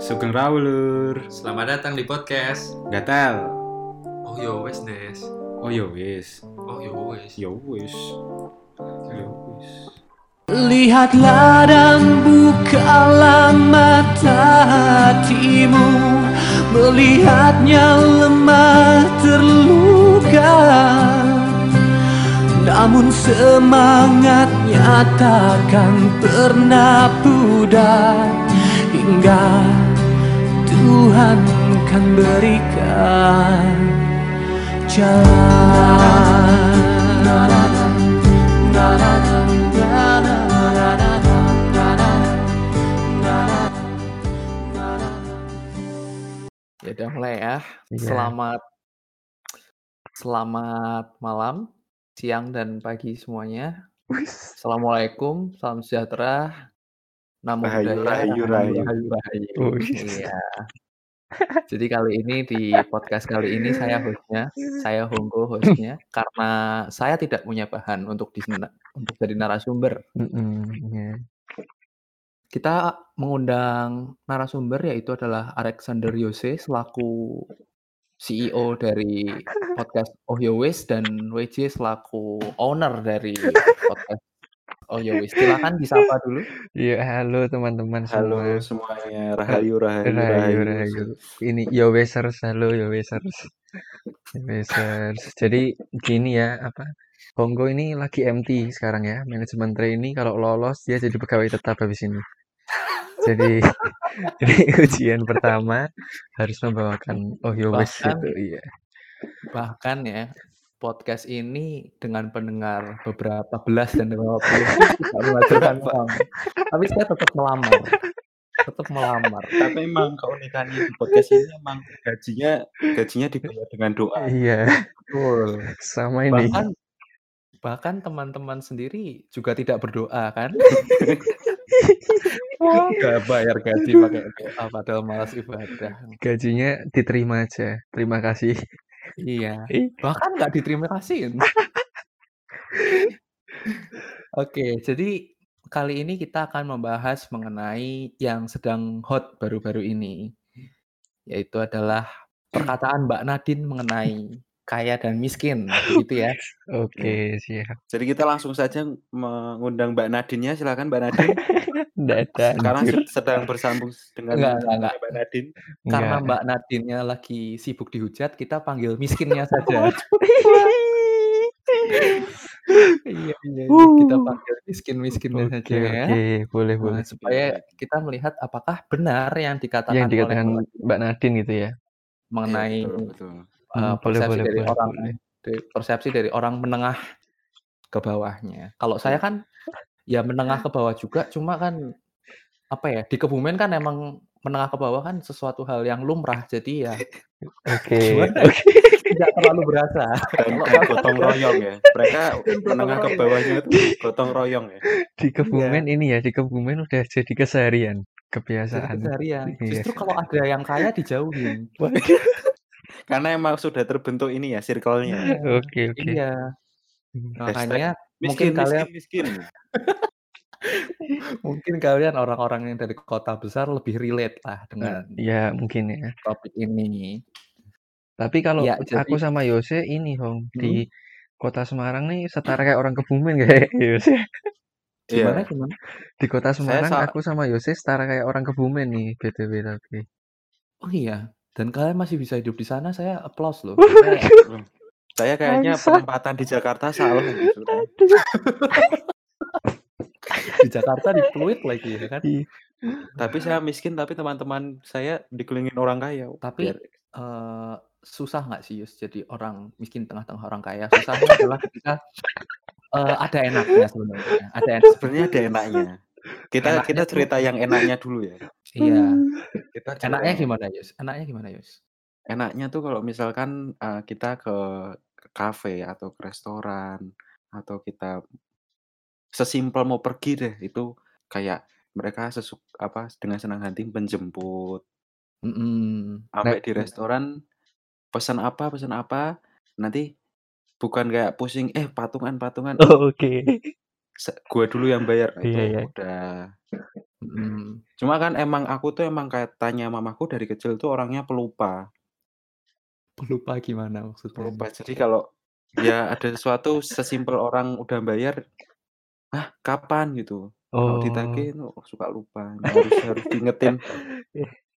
Sugeng Rawulur. Selamat datang di podcast. Gatel. Oh yo wes Des. Oh yo wis. Oh yo wes. Yo wis. Yo wis. Lihatlah dan bukalah mata hatimu Melihatnya lemah terluka Namun semangatnya takkan pernah pudar Hingga Tuhan kan berikan Ya udah mulai ya. Iya. Selamat selamat malam, siang dan pagi semuanya. Assalamualaikum, salam sejahtera, namo Rahayu, rahayu, rahayu. rahayu, rahayu. Wih. Iya. Jadi kali ini di podcast kali ini saya hostnya, saya Honggo hostnya, karena saya tidak punya bahan untuk di untuk jadi narasumber. Iya. Kita mengundang narasumber yaitu adalah Alexander Yose selaku CEO dari podcast Oh Yo Wes dan WJ selaku owner dari podcast Oh Yo Wes. Silakan disapa dulu. Iya, halo teman-teman Halo semua. semuanya. Rahayu, rahayu, Rahayu, rahayu. Ini Yo Wesers, halo Yo Wesers. Yo Wesers. Jadi gini ya, apa? Honggo ini lagi MT sekarang ya, manajemen trainee kalau lolos dia jadi pegawai tetap habis ini. Jadi jadi ujian pertama harus membawakan Oh Yo Wes gitu, iya. Bahkan ya podcast ini dengan pendengar beberapa belas dan beberapa puluh tidak menghasilkan uang. Tapi saya tetap melamar. Tetap melamar. Tapi emang keunikannya di podcast ini emang gajinya gajinya dibayar dengan doa. Iya, Betul. sama ini. bahkan bahkan teman-teman sendiri juga tidak berdoa kan nggak bayar gaji pakai doa padahal malas ibadah Gajinya diterima aja. Terima kasih. Iya. Bahkan nggak diterima kasih oke jadi kali ini kita akan membahas mengenai yang sedang hot baru-baru ini yaitu adalah perkataan Mbak Nadine mengenai kaya dan miskin begitu ya Oke, siap. Jadi kita langsung saja mengundang Mbak Nadine ya. Silakan Mbak Nadine. Dadah. Sekarang se- sedang bersambung dengan Enggak, enggak, enggak. Mbak Nadine. Karena Enggak. Mbak Nadine-nya lagi sibuk dihujat, kita panggil miskinnya saja. iya, iya, iya, kita panggil miskin-miskinnya Oke, saja ya. oke, boleh, Nah, boleh. supaya kita melihat apakah benar yang dikatakan, Yang dikatakan oleh Mbak Mbak Nadine gitu ya. mengenai Betul, betul. Eh, Hmm, persepsi boleh, dari boleh, orang boleh. dari- persepsi dari orang menengah ke bawahnya. Kalau saya kan ya menengah ke bawah juga, cuma kan apa ya di Kebumen kan emang menengah ke bawah kan sesuatu hal yang lumrah, jadi ya Oke, Gimana? oke. tidak terlalu berasa. Dan, Kalau dan gotong royong ya. Mereka menengah ke bawahnya itu gotong royong ya. Di Kebumen ini ya, di Kebumen udah jadi keseharian, Jadi kebiasaan. keseharian. Iya. Justru kalau ada yang kaya dijauhin. Karena emang sudah terbentuk ini ya circle-nya. Oke, oke. Iya. Hmm. Makanya Miskin, mungkin kalian miskin, miskin. mungkin kalian orang-orang yang dari kota besar lebih relate lah dengan Ya, mungkin ya. topik ini. Tapi kalau Ya, jadi- aku sama Yose ini, Hong, Hmm? di Kota Semarang nih setara kayak orang Kebumen kayak Yose. Gimana Iya. gimana? Di Kota Semarang sa- aku sama Yose setara kayak orang Kebumen nih, BTW tapi. Oh iya. Dan kalian masih bisa hidup di sana, saya applause loh. Saya- Saya kayaknya Bangsat. penempatan di Jakarta salah gitu. di Jakarta di Pluit lagi ya kan. Iya. Tapi saya miskin tapi teman-teman saya dikelilingin orang kaya. Tapi Biar- eh, susah nggak sih Yus jadi orang miskin tengah-tengah orang kaya? Susahnya adalah ketika eh, ada enaknya sebenarnya. Ada enak. sebenarnya ada enaknya. Kita Enaknya kita tuh- cerita yang enaknya dulu ya. Iya. Kita cerita Enaknya gimana Yus? Enaknya gimana Yus? Enaknya tuh kalau misalkan uh, kita ke, ke kafe atau ke restoran atau kita sesimpel mau pergi deh itu kayak mereka sesuk apa dengan senang hati menjemput Mm-mm. sampai Nah, di restoran pesan apa pesan apa nanti bukan kayak pusing eh patungan patungan Oh, oke. Gua dulu yang bayar, nah itu Iya iya. udah Mhm. cuma kan emang aku tuh emang kayak tanya mamaku dari kecil tuh orangnya pelupa. Pelupa gimana maksudnya Pelupa. Jadi kalau ya ada sesuatu sesimpel orang udah bayar, "Hah, kapan?" Gitu. Kalau Oh. ditagih itu suka lupa. Harus harus diingetin.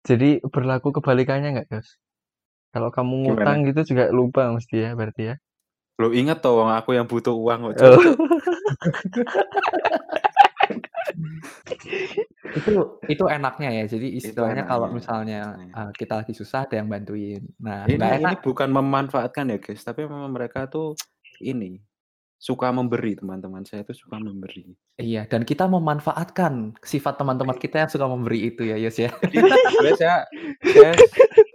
Jadi berlaku kebalikannya nggak, Yos? Kalau kamu ngutang Gimana? gitu juga lupa mesti ya berarti ya? Loh inget toh wong aku yang butuh uang kok, Oh. Itu itu enaknya ya. Jadi Itu istilahnya kalau misalnya, eee, kita lagi susah ada yang bantuin. Nah, Ini nggak ini enak bukan memanfaatkan ya, guys, tapi memang mereka tuh ini, suka memberi, teman-teman saya tuh suka memberi. Iya, dan kita memanfaatkan sifat teman-teman kita yang suka memberi itu ya, Yos, ya. Jadi saya saya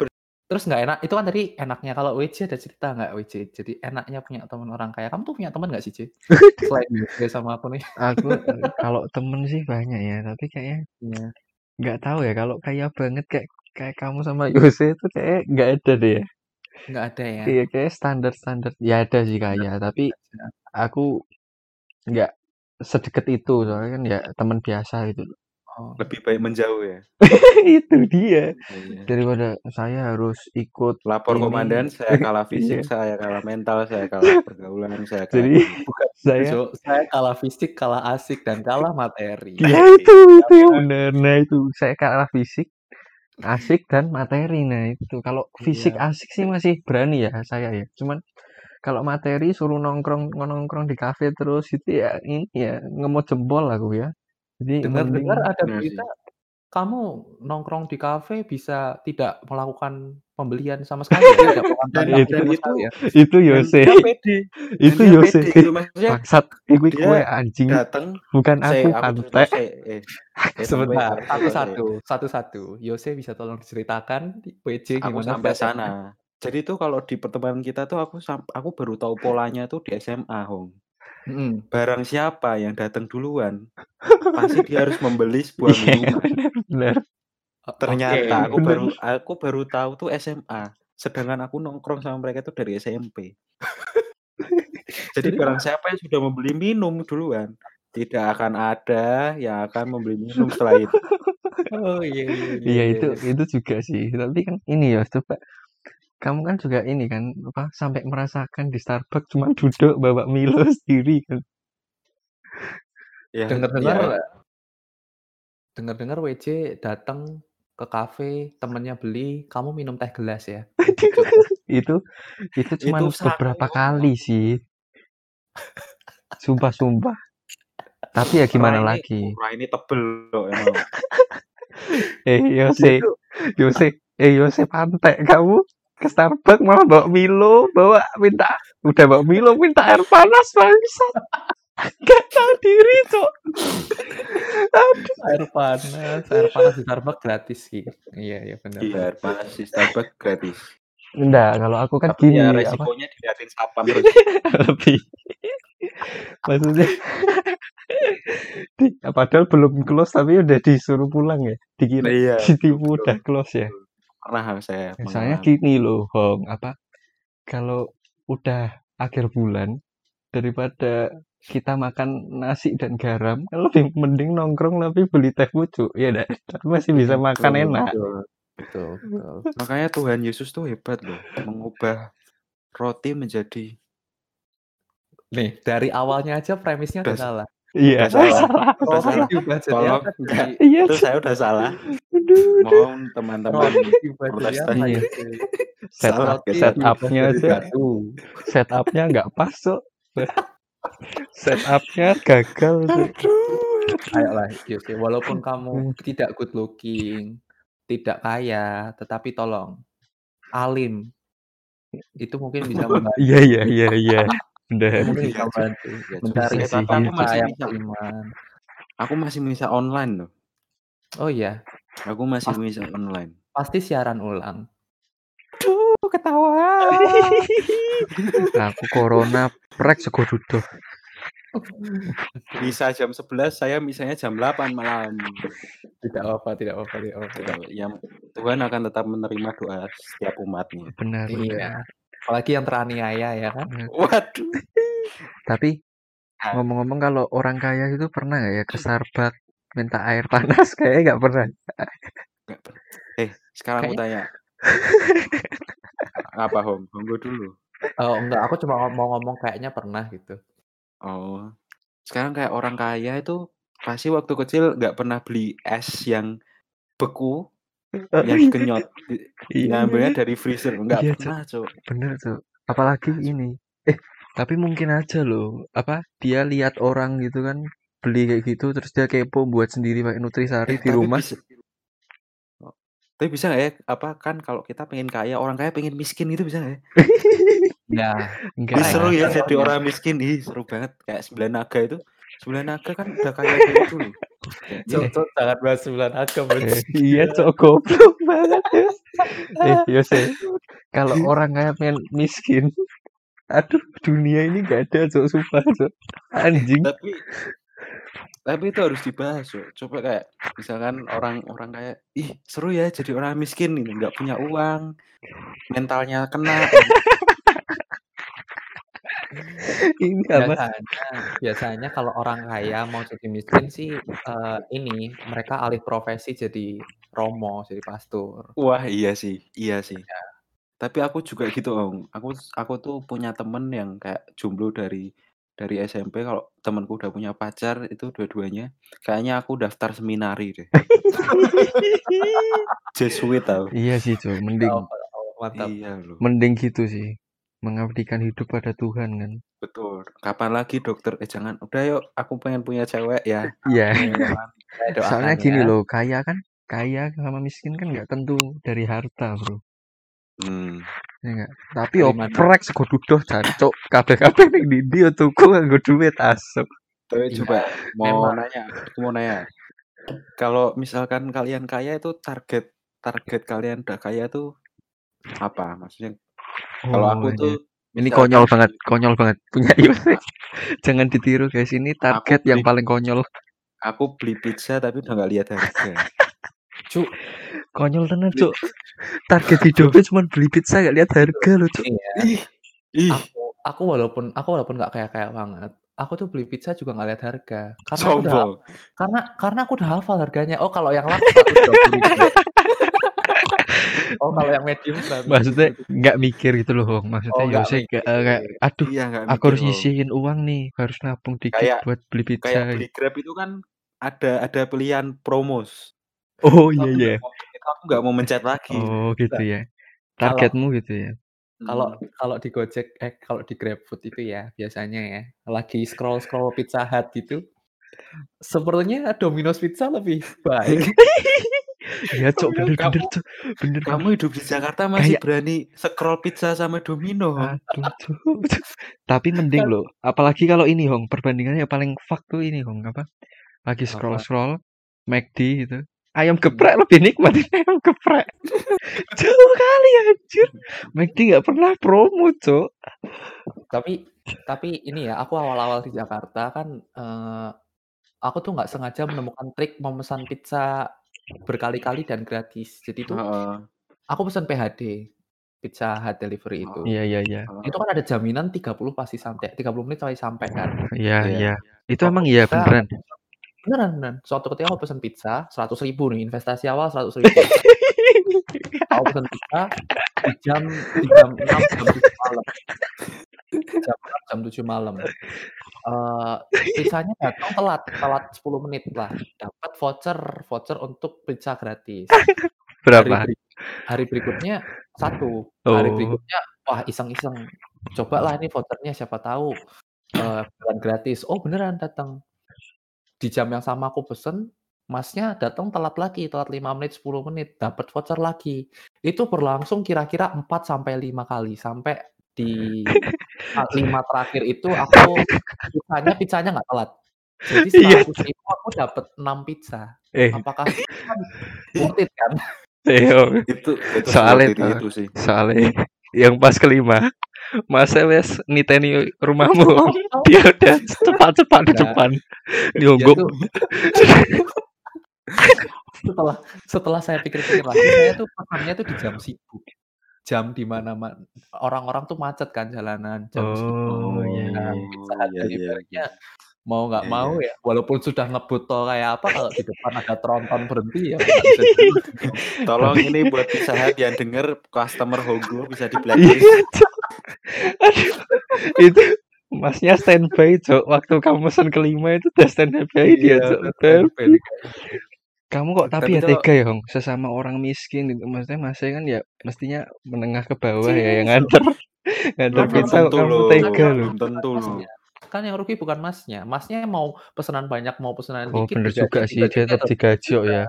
ber Terus nggak enak itu kan tadi enaknya. Kalau WC ada cerita nggak WC? Jadi enaknya punya teman orang kaya. Kamu tuh punya teman nggak sih, C? Selain Yose sama aku nih. Aku, eee, kalau temen sih banyak ya, tapi kayaknya Iya. nggak tahu ya kalau kaya banget kayak kayak kamu sama Yose itu kayaknya nggak ada deh ya. Nggak ada ya? Iya, kayaknya standar-standar ya ada sih kaya, tapi aku nggak sedekat itu, soalnya kan ya teman biasa gitu. Oh. lebih baik menjauh ya? Itu dia. Iya. Daripada saya harus ikut Lapor ini komandan, saya kalah iya. fisik, saya kalah mental, saya kalah pergaulan, saya kalah Jadi. Bukan saya Jo, saya kalah fisik, kalah asik, dan kalah materi. Ya itu itu yang benar. Nah itu saya kalah fisik, asik dan materi. Nah itu kalau fisik Iya. asik sih masih berani ya saya ya. Cuman kalau materi suruh nongkrong nongkrong di kafe terus itu ya ini ya ngemot jempol aku ya. Jadi Dengar-dengar ada sih. berita kamu nongkrong di kafe bisa tidak melakukan pembelian sama sekali ya? Tidak melakukan Dan Itu- dan itu sekali ya? itu Yose. Itu Yose. iku dia kue anjing, datang, bukan "Se, aku pantek. se, eh, eh Sebentar, sampai cerita se." satu-satu, satu-satu. Yose bisa tolong diceritakan di WC Aku gimana sampai sana. Jadi tuh kalau di pertemanan kita tuh aku aku baru tahu polanya tuh di SMA, Hong. Mhm. Barang siapa yang datang duluan, pasti dia harus membeli sebuah Iya, minuman. benar. O Ternyata aku oke. Bener. baru aku baru tahu tuh SMA, sedangkan aku nongkrong sama mereka tuh dari SMP. Jadi barang siapa yang sudah membeli minum duluan, tidak akan ada yang akan membeli minum setelah itu. Oh, iya iya iya Iya iya itu iya. itu juga sih. Tapi kan ini ya coba kamu kan juga ini kan apa sampai merasakan di Starbucks cuma duduk bawa Milo sendiri kan. Ya, Dengar-dengar ya dengar-dengar WC datang ke kafe, temennya beli, kamu minum teh gelas ya? Itu itu cuma itu beberapa kali sih. Sumpah sumpah. Tapi ya gimana Rai ini lagi? Rai ini tebel loh emang. Eh Yose, Yose, eh Yose pantek kamu ke Starbucks malah bawa Milo, bawa minta udah bawa Milo minta air panas bangsat. Gak tahu diri, Cok. Aduh. Air panas, air panas di Starbucks gratis sih. Iya iya benar Iya, air panas di Starbucks gratis. Enggak, kalau aku kan Tapi ya gini apa resikonya diliatin satpam terus. lebih maksudnya di, padahal belum close tapi udah disuruh pulang ya dikira Iya, ditipu betul, udah close ya betul. Pernah saya misalnya mengalami. gini loh Hong apa kalau udah akhir bulan daripada kita makan nasi dan garam kan lebih mending nongkrong tapi beli teh pucuk ya dah tapi masih bisa makan Betul, enak betul. Betul betul. Makanya Tuhan Yesus tuh hebat loh, mengubah roti menjadi Nih, dari awalnya aja premisnya udah salah. Iya. Udah salah, salah. Udah salah. Tolong. iya. Itu saya udah salah. aduh, aduh. Mohon teman-teman roti diubah jadi Protestan apa set salah Roti kita diubah setupnya aja setupnya nggak pas Cok. setupnya gagal. Ayolah, Yose, walaupun kamu tidak good looking, tidak kaya, tetapi tolong alim. Itu mungkin bisa membantu. iya iya iya iya iya mencari bisa sih tapi aku masih bisa, beriman. aku masih bisa online loh. Oh iya, Aku masih pasti bisa online. pasti siaran ulang. Duh, ketawa. aku corona prek sego duduh Bisa jam 11, saya misalnya jam 8 malam. Tidak apa, tidak apa, tidak apa. Yang Tuhan akan tetap menerima doa setiap umatnya. benar Iya, benar apalagi yang teraniaya ya kan? Waduh. tapi ngomong-ngomong kalau orang kaya itu pernah nggak ya ke Starbucks minta air panas? Kayaknya nggak pernah. Eh, sekarang aku tanya. Apa, Hong? Honggo dulu. Oh, enggak, aku cuma mau ngomong kayaknya pernah gitu. Oh. Sekarang kayak orang kaya itu pasti waktu kecil nggak pernah beli es yang beku, yang iya. dikenyot, di- Iya, ngambilnya iya. dari freezer. Nggak Iya, pernah, Cuk. Bener tuh. Apalagi ini. Eh, tapi mungkin aja loh. Apa dia lihat orang gitu kan beli kayak gitu terus dia kepo buat sendiri pakai nutrisari Eh, di rumah. bisa. Oh, Tapi bisa nggak ya? Apa kan kalau kita pengen kaya, orang kaya pengen miskin itu bisa nggak ya? Ya, Enggak seru ya jadi orang miskin. Ih, seru banget. Kayak sembilan naga itu. Sembilan naga kan udah kaya kayak itu loh. Iya. cuk, jangan bahas sembilan agam. Eh, iya, cok goblok banget. Yos. Eh, Yose. Kalau orang kaya pengen miskin, aduh dunia ini gak ada cok sumpah cok. Anjing. Tapi tapi itu harus dibahas, Cuk. Coba kayak misalkan orang-orang kayak, ih seru ya jadi orang miskin ini, nggak punya uang, mentalnya kena. Ini apa? Biasanya, biasanya kalau orang kaya mau jadi miskin sih eh, ini mereka alih profesi jadi romo, jadi pastor. Wah iya sih, iya sih. Ya. Tapi aku juga gitu, Om. Aku aku tuh punya temen yang kayak jomblo dari dari SMP. Kalau temanku udah punya pacar itu dua-duanya, kayaknya aku daftar seminari deh. Jesuit tau. Iya sih cok, mending Oh, oh, mantap. Iya loh. mending gitu sih. Mengabdikan hidup pada Tuhan kan. Betul. Kapan lagi dokter? Eh jangan. Udah yuk, aku pengen punya cewek ya. Iya. Doakan Soalnya gini ya. loh, kaya kan, kaya sama miskin kan nggak tentu dari harta bro. Hmm. Ya nggak? Tapi oprek sego dudoh jancuk. Kabeh-kabeh ning ndi yo tuku nganggo duit asem. Tapi Iya, coba mau memang. nanya, aku mau nanya. Kalau misalkan kalian kaya itu target target kalian udah kaya tuh apa? Maksudnya kalau aku Oh, tuh iya. Ini konyol banget, konyol banget. Punya Yose. Jangan ditiru guys, ini aku target yang beli paling konyol. aku beli pizza tapi udah nggak lihat harga. Cuk, Konyol tenan, Beli Cuk. Target hidupnya cuma beli pizza gak lihat harga loh, Cuk. ini ya. ih, ih, Aku aku walaupun aku walaupun nggak kayak kayak banget, aku tuh beli pizza juga nggak lihat harga. Karena aku udah sombong. karena karena aku udah hafal harganya. Oh kalau yang large 120.000. Oh kalau yang medium 100.000 Maksudnya gitu. nggak mikir gitu loh, Hong. Maksudnya Oh nggak Yose mikir. kayak, kayak aduh, Iya nggak aku mikir harus nyisihin uang nih, harus nabung dikit Kayak buat beli pizza. kayak beli Grab itu kan ada ada pilihan promos. Oh iya iya. aku nggak mau mencet lagi. Oh gitu Enggak. ya. Kalau Targetmu gitu ya. kalau Hmm. kalau di Gojek eh kalau di GrabFood itu ya biasanya ya lagi scroll scroll Pizza Hut gitu. Sepertinya Domino's Pizza lebih baik. Iya, Cuk, bener-bener, Cuk. Bener kamu hidup di Jakarta masih Kayak berani scroll pizza sama Domino. aduh. Tapi mending Kan loh, apalagi kalau ini, Hong, perbandingannya paling fuck tuh ini, Hong, apa? Lagi scroll-scroll McD gitu. Ayam Hmm. geprek lebih nikmat ini ayam geprek. Jauh kali anjir. McD nggak pernah promo, Cuk. Tapi tapi ini ya aku awal-awal di Jakarta kan eh, aku tuh nggak sengaja menemukan trik memesan pizza berkali-kali dan gratis. Jadi tuh Heeh. aku pesan PHD, Pizza Hut Delivery itu. Iya, iya, iya. Itu kan ada jaminan 30 pasti sampai, 30 menit sampai sampai kan. Iya, Iya. iya. Itu emang iya beneran. beneran beneran. Suatu ketika aku pesan pizza 100 ribu nih, investasi awal 100 ribu. Pizza di jam di jam 6 jam 7 malam. Jam 6 jam 7 malam. Eh, pizzanya datang telat, telat 10 menit lah. Dapat voucher, voucher untuk pizza gratis. Hari Berapa? beri hari berikutnya satu, hari Oh. berikutnya wah iseng-iseng, cobalah ini vouchernya siapa tahu beneran gratis. Oh beneran datang. Di jam yang sama aku pesen, Masnya datang telat lagi, telat 5 menit, 10 menit, dapat voucher lagi. Itu berlangsung kira-kira 4 sampai 5 kali sampai di a 5 terakhir itu aku pizzanya pizzanya nggak telat. Jadi Iya, setelah aku terima aku dapat 6 pizza. Eh, Apakah itu kan worth it kan? eh, Hong. Itu itu Soalnya itu, itu sih. soalnya yang pas kelima, Masa wes niteni rumahmu. Oh, Dia udah cepat-cepat di Nah, depan. Diungguk. setelah setelah saya pikir-pikir lagi, saya tuh pesannya tuh di jam sibuk. jam di mana ma- orang-orang tuh macet kan jalanan jam. Oh, iya, Nah, iya. Iya, iya, mau nggak Iya, mau iya. ya walaupun sudah ngebut tol kayak apa kalau di depan ada tronton berhenti ya. Tolong ini buat Hut yang denger customer Hogo bisa di blacklist. Cok. Aduh, itu masnya standby, Cok. Waktu kamu pesan kelima itu udah standby dia, Cok. Gitu. Kamu kok tapi Tapi ya kalau tega ya, Hong. Sesama orang miskin itu maksudnya masnya kan ya mestinya menengah ke bawah ya yang nganter nganter pizza kok kamu tega loh. belum tentu loh. Masnya. Kan yang rugi bukan masnya. Masnya mau pesanan banyak mau pesanan Oh, dikit bener digaji juga sih, tiga dia tetap juta. ya.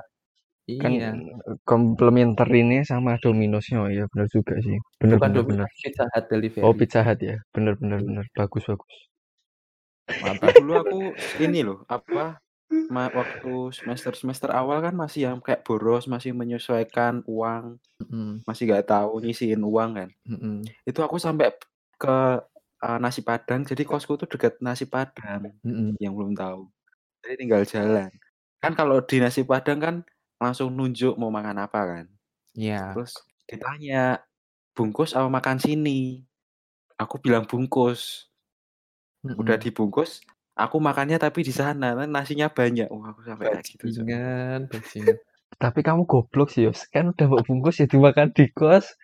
Kan Iya. komplementer ini sama Domino'snya oh, ya bener juga sih. Bener Bukan bener bener. Domino's Pizza Hut Oh, delivery. Pizza Hut ya. Bener bener Iya. bener. Bagus bagus. Mantap. Dulu aku ini loh, apa ma- waktu semester-semester awal kan masih yang kayak boros, masih menyesuaikan uang, masih nggak tahu nyisihin uang kan. Itu aku sampai ke uh, nasi Padang, jadi kosku tuh dekat nasi Padang yang belum tahu. Jadi tinggal jalan. Kan kalau di nasi Padang kan langsung nunjuk mau makan apa kan. Iya. Terus ditanya bungkus apa makan sini. Aku bilang bungkus. Udah dibungkus, aku makannya tapi di sana, nasinya banyak. Wah, aku sampai kayak gitu. Bajingan, bajingan. Tapi kamu goblok sih, Yos. Kan udah mau bungkus ya dimakan di kos.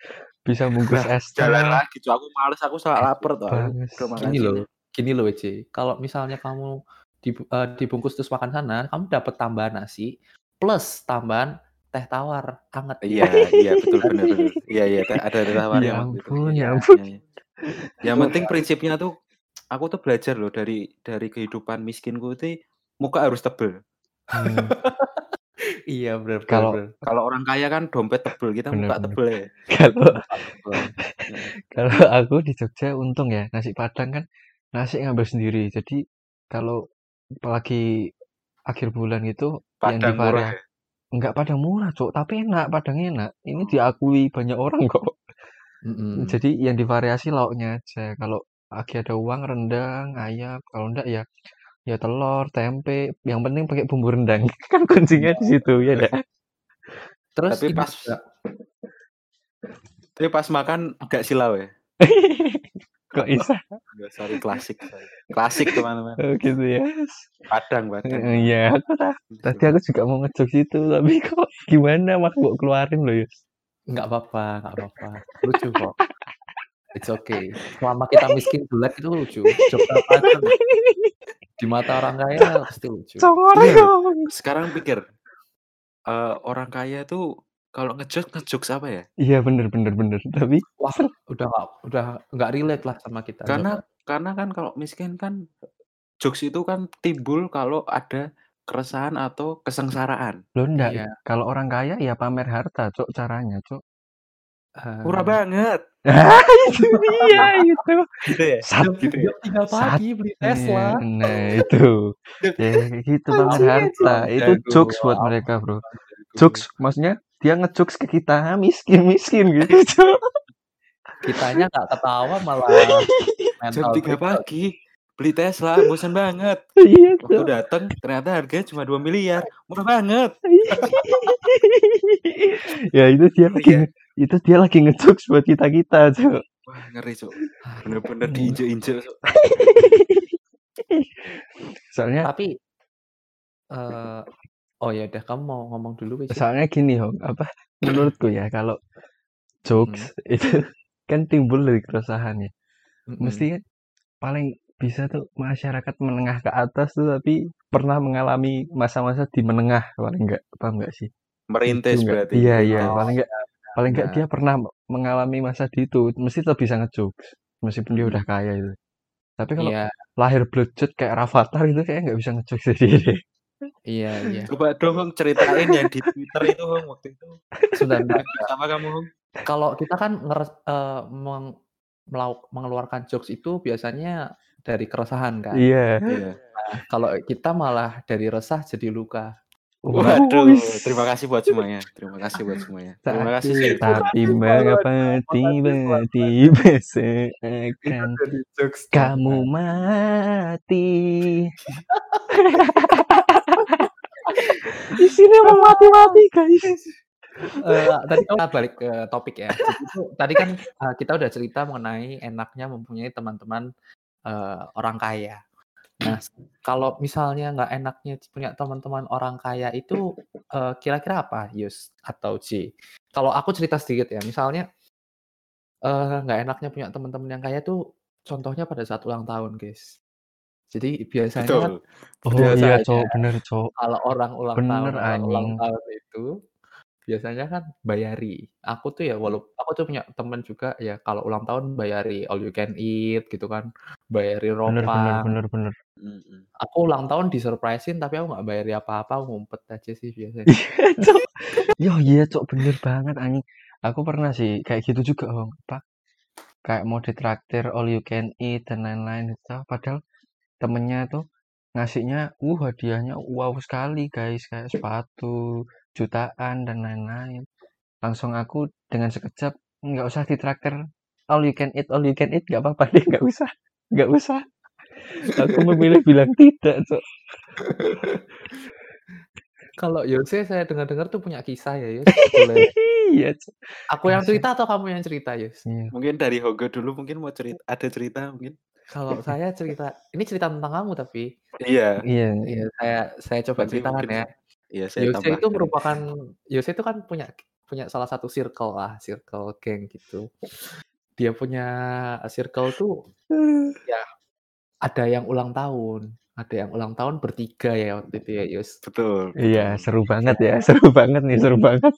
Bisa bungkus es jalan teh. lagi, Cok. Aku males, aku salah lapar tuh. Makan Gini loh, gini loh WC. Kalau misalnya kamu eh, dibungkus terus makan sana, kamu dapat tambahan nasi plus tambahan teh tawar hangat. Iya, iya betul benar benar. Iya iya teh- ada ada tawarnya Ya ampun, ya Iya, ampun. iya, iya. Yang penting prinsipnya tuh aku tuh belajar loh dari dari kehidupan miskinku tuh muka harus tebel. Hmm, Iya benar. Kalau. Kalau orang kaya kan dompet tebel, kita bener muka bener. tebel ya. Kalau. Iya. kalau aku di Jogja untung ya nasi Padang kan nasi ngambil sendiri. Jadi kalau apalagi akhir bulan itu yang di Padang murah ya. enggak Padang murah, Cok, tapi enak, Padang enak. Ini diakui banyak orang kok. Mm-mm. Jadi yang divariasi lauknya aja. Kalau lagi ada uang rendang, ayam, kalau enggak ya ya telur, tempe, yang penting pakai bumbu rendang. Kan kuncinya di situ ya dah. Terus Tapi ini pas juga tapi pas makan agak silau ya. Kok bisa? Enggak, sorry klasik. sorry. Klasik teman-teman. Oh, gitu ya. Padang, Padang. Eh, Iya, aku tahu. Tadi aku juga mau ngejok situ, tapi kok gimana mak keluarin loh ya. nggak apa-apa, nggak apa-apa. Lucu kok. It's okay. Selama kita miskin jelek itu lucu. Di mata orang kaya pasti lucu. Iya loh. Sekarang pikir eh, orang kaya tuh kalau ngejok ngejokes apa ya? Iya bener bener bener. Tapi Wah, udah nggak udah nggak relate lah sama kita. Karena Udah karena kan kalau miskin kan jokes itu kan timbul kalau ada keresahan atau kesengsaraan. lo enggak, Iya. kalau orang kaya ya pamer harta, cok caranya, cok. Murah eh, banget. Ah, itu dia itu. Gitu ya? Sat, jam Gitu ya? jam tiga sat. pagi beli Iya, Tesla. nah itu. Ya gitu Anjing, harta. Itu jokes buat mereka, bro. Jokes maksudnya dia ngejokes ke kita miskin-miskin gitu, cok. Kitanya nggak ketawa malah Jam mental 3 breakdown. pagi beli Tesla, bosan banget. Iya, Waktu datang ternyata harganya cuma 2 miliar. Murah banget. ya itu dia lagi Iya. nge- itu dia lagi ngejokes buat kita kita cok Wah, ngeri, Cuk. Bener-bener diinjek-injek, Cuk. soalnya Tapi eh oh ya udah kamu mau ngomong dulu Wis. soalnya gini Hong apa menurutku ya kalau Hmm. jokes itu kan timbul dari keresahan ya Mm-mm. mesti kan paling bisa tuh masyarakat menengah ke atas tuh tapi pernah mengalami masa-masa di menengah paling enggak paham enggak sih Merintis berarti. iya iya Oh, paling enggak paling enggak benar. dia pernah mengalami masa di itu mesti tetap bisa ngejokes meskipun dia Hmm. udah kaya itu tapi kalau Iya, lahir bloodshot kayak Rafathar itu kayak nggak bisa ngejokes sendiri iya, iya. Coba dong, Hong, ceritain yang di Twitter itu, Hong, waktu itu. Ngejokes apa kamu, Hong? Kalau kita kan ngeres, eh, meng- melau- mengeluarkan jokes itu biasanya dari keresahan kan. iya Iya. Nah, kalau kita malah dari resah jadi luka. Waduh, terima kasih buat semuanya. Terima kasih buat semuanya. Terima kasih. Tapi, mengapa banget. tiba-tiba seakan kamu mati? Di sini mau mati-mati guys. Eee, tadi kita balik ke topik ya. Itu tadi kan, eee, kita udah cerita mengenai enaknya mempunyai teman-teman, eee, orang kaya. Nah, kalau misalnya nggak enaknya punya teman-teman orang kaya itu, eee, kira-kira apa Yus atau J? Kalau aku cerita sedikit ya, misalnya eee, nggak enaknya punya teman-teman yang kaya tuh contohnya pada saat ulang tahun, guys. Jadi biasanya kan Betul. Oh iya, biasanya Cok, bener, Cok. kalau orang ulang tahun Bener, orang ulang tahun itu biasanya kan bayari. Aku tuh ya walau aku tuh punya temen juga ya kalau ulang tahun bayari all you can eat gitu kan, bayari Bener bener ropang. bener bener. Mhm. Aku ulang tahun disurprise-in tapi aku nggak bayari apa-apa, aku ngumpet aja sih biasanya. Iya, Cok. Yo, iya, Cok, bener banget anjing. Aku pernah sih kayak gitu juga, Bang. Apa, kayak mau ditraktir all you can eat dan lain-lain itu, padahal temennya tuh ngasihnya, uh, hadiahnya wow sekali, guys, kayak sepatu jutaan dan lain-lain. Langsung aku dengan sekejap, nggak usah ditraktir all you can eat all you can eat, nggak apa-apa deh, nggak usah, nggak usah. Aku memilih bilang tidak, Cok. Kalau Yose saya dengar-dengar tuh punya kisah ya, boleh Iya, Cok. aku yang cerita atau kamu yang cerita, Yus? Iya. Mungkin dari Hogo dulu mungkin mau cerita ada cerita mungkin? Kalau saya cerita ini cerita tentang kamu tapi. Iya. Iya, Iya, iya. saya saya coba Nanti ceritakan mungkin ya. iya, saya Yose itu merupakan Yose itu kan punya punya salah satu circle lah, circle geng gitu. Dia punya circle tuh ya ada yang ulang tahun, ada yang ulang tahun bertiga ya waktu itu ya, Yus. Betul, Iya, seru banget ya, seru banget nih, seru banget.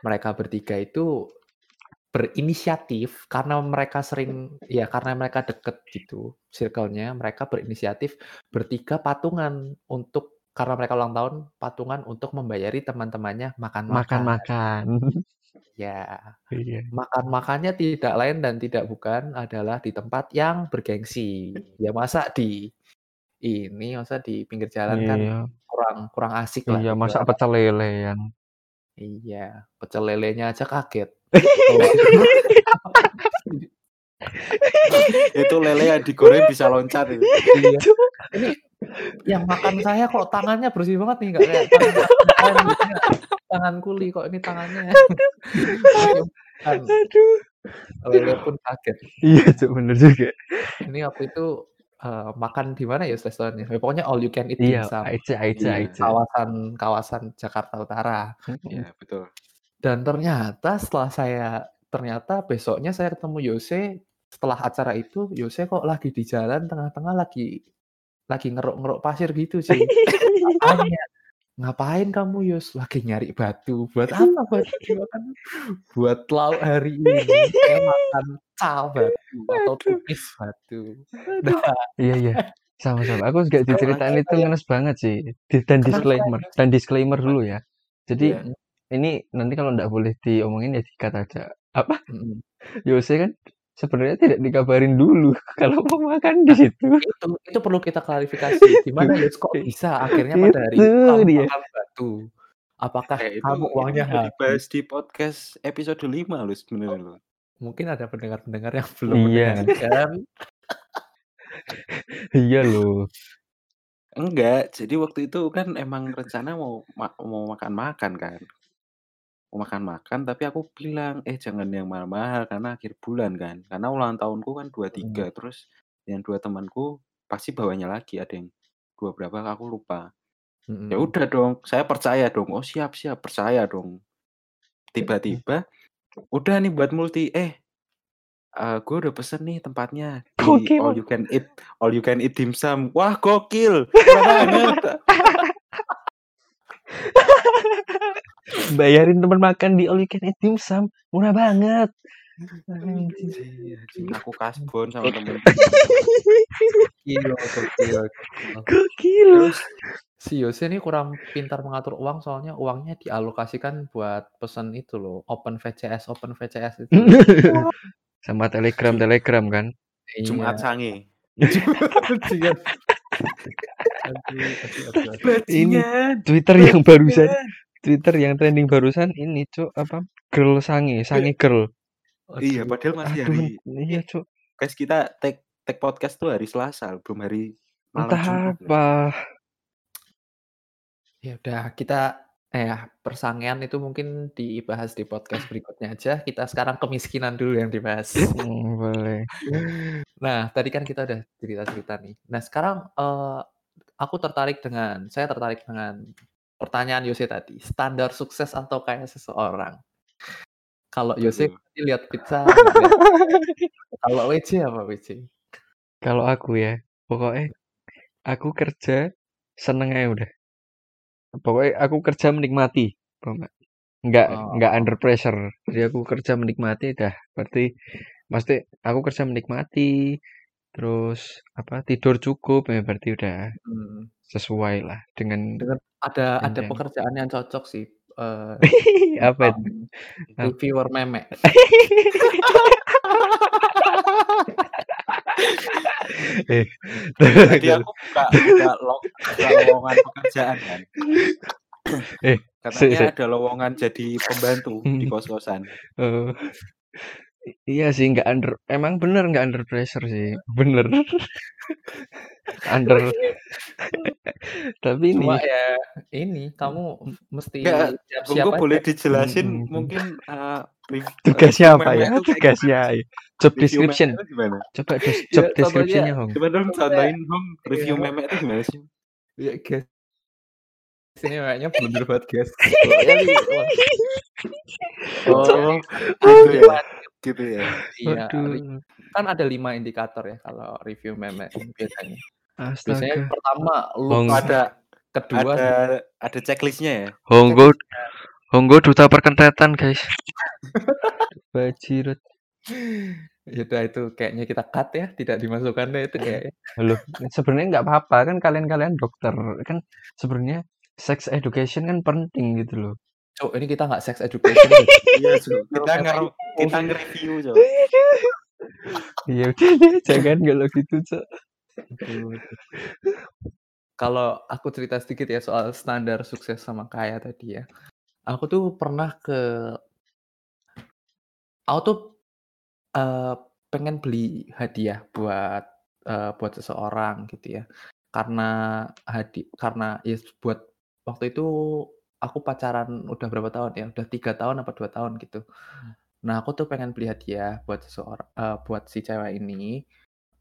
Mereka bertiga itu berinisiatif karena mereka sering ya karena mereka deket gitu circle-nya, mereka berinisiatif bertiga patungan untuk karena mereka ulang tahun, patungan untuk membayari teman-temannya makan-makan. Makan-makan. Ya. Iya. Makan-makannya tidak lain dan tidak bukan adalah di tempat yang bergengsi. Ya masa di ini, masa di pinggir jalan kan Iya. kurang kurang asik lah Iya, gitu. masa Apa pecel lele yang Iya, pecel lelenya aja kaget. Itu lele yang digoreng bisa loncat itu. Iya. Ini yang makan saya kok tangannya bersih banget nih, nggak kayak tangan tangan biasanya tangan kuli kok ini tangannya. Kan Aduh. lele pun kaget. Iya, Cok, bener juga. Ini waktu itu eee, makan di mana ya restorannya? Ya pokoknya all you can eat Iya, dimsum. Iya. Kawasan kawasan Jakarta Utara. Iya, betul. Dan ternyata setelah saya ternyata besoknya saya ketemu Yose, setelah acara itu Yose kok lagi di jalan tengah-tengah lagi lagi ngeruk-ngeruk pasir gitu sih. "Ngapain kamu Yus?" "Lagi nyari batu." "Buat apa batu dimakan?" "Buat lauk hari ini, saya makan cal batu atau tumis batu." Nah, Iya, iya. Sama-sama. Aku juga diceritain itu kayak ngenes banget sih. Dan disclaimer dan disclaimer dulu ya. Jadi Iya. ini nanti kalau nggak boleh diomongin ya di-cut aja. Apa. Yose kan sebenarnya tidak dikabarin dulu kalau mau makan di Nah, situ. itu itu perlu kita klarifikasi. Gimana Yus kok bisa akhirnya pada hari itu kamu dia. makan batu? Apakah Eh, itu kamu uangnya habis? dibahas di podcast episode 5 loh sebenarnya loh. Mungkin ada pendengar-pendengar yang belum Iya. mendengarkan. Iya loh. Enggak, jadi waktu itu kan emang rencana mau ma mau makan-makan kan. Mau makan-makan tapi aku bilang, "Eh, jangan yang mahal-mahal karena akhir bulan kan." Karena ulang tahunku kan 23, Mhm. terus yang 2 temanku pasti bawanya lagi, ada yang 2 berapa aku lupa. Ya Mhm. udah dong, saya percaya dong, "Oh, siap siap," percaya dong. Tiba-tiba, "Udah nih buat multi, eh, eee, gue udah pesen nih tempatnya di all Gokil. you can eat all you can eat dimsum." Wah, gokil, murah banget. Bayarin teman makan di all you can eat dimsum, murah banget. Anjing anjing, aku kasbon sama temen. Gokil, gokil. Terus si Yose ini kurang pintar mengatur uang soalnya uangnya dialokasikan buat pesen itu loh, open VCS open VCS itu. Sama Telegram Telegram kan. Jumat Iya. Aduh aduh. Ini Twitter yang barusan. Twitter yang trending barusan ini, Cuk, apa, girl sange, sange girl. Iya, Aduh. padahal masih Aduh, hari iya, eh, Cuk. guys kita tag tag podcast tuh hari Selasa, belum hari malam Entah Jumat apa. Ya udah kita Eh, ya, persangean itu mungkin dibahas di podcast berikutnya aja. Kita sekarang kemiskinan dulu yang dibahas. Hmm, boleh. Nah, tadi kan kita udah cerita-cerita nih. Nah, sekarang eee, aku tertarik dengan saya tertarik dengan pertanyaan Yose tadi. Standar sukses atau kayak seseorang? Kalau Yose pasti lihat pizza Kalau WJ apa WJ? Kalau aku ya, pokoknya aku kerja seneng aja udah. Pokoknya aku kerja menikmati, nggak? Nggak nggak Oh. under pressure. Jadi aku kerja menikmati dah. Berarti pasti aku kerja menikmati, terus apa tidur cukup ya berarti udah Mhm. sesuai lah dengan Dengan ada ada pekerjaan yang cocok sih, eee, Apa itu? Ap reviewer meme. Eh, terus aku buka buka buka lowongan pekerjaan kan. Eh, Katanya ada lowongan jadi pembantu di Mhm. kos-kosan. Oh. Iya sih nggak under emang bener nggak under pressure sih, bener. Under tapi ini Cuma ya ini, kamu mesti Enggak, siap-siap boleh dijelasin Mhm. mungkin, eee, rev Tugasnya review apa ya? kayak Tugasnya gimana? ya. Job Review meme description. itu gimana? Coba des Ya job contohnya description-nya, Hong. Coba dong contohin Hong, iya review meme itu gimana sih? Iya guys. Ini memenya blunder banget guys. Nih wah. Oh, Jadi gitu ya? 5 Gitu ya? iya, kan ada 5 indikator ya kalau review meme biasanya. Biasanya Astaga. pertama Hong look, Ada kedua ada ada checklist-nya ya? Honggo Honggo duta perkentetan, guys. Bajirut. Ya udah itu kayaknya kita cut ya, tidak dimasukkan deh itu kayaknya. Loh, sebenarnya nggak apa-apa kan kalian-kalian dokter. Kan sebenarnya sex education kan penting gitu loh. Cuk, ini kita nggak sex education nih. Iya, Kita nger itu kita nge-review, Cuk. Iya jangan kalau gitu, Cok. Kalau aku cerita sedikit ya soal standar sukses sama kaya tadi ya. Aku tuh pernah ke aku tuh, eee, pengen beli hadiah buat, eee, buat seseorang gitu ya. Karena hadi karena ya buat waktu itu aku pacaran udah berapa tahun ya, udah 3 tahun apa 2 tahun gitu. Nah, aku tuh pengen beli hadiah buat seseora eee, buat si cewek ini,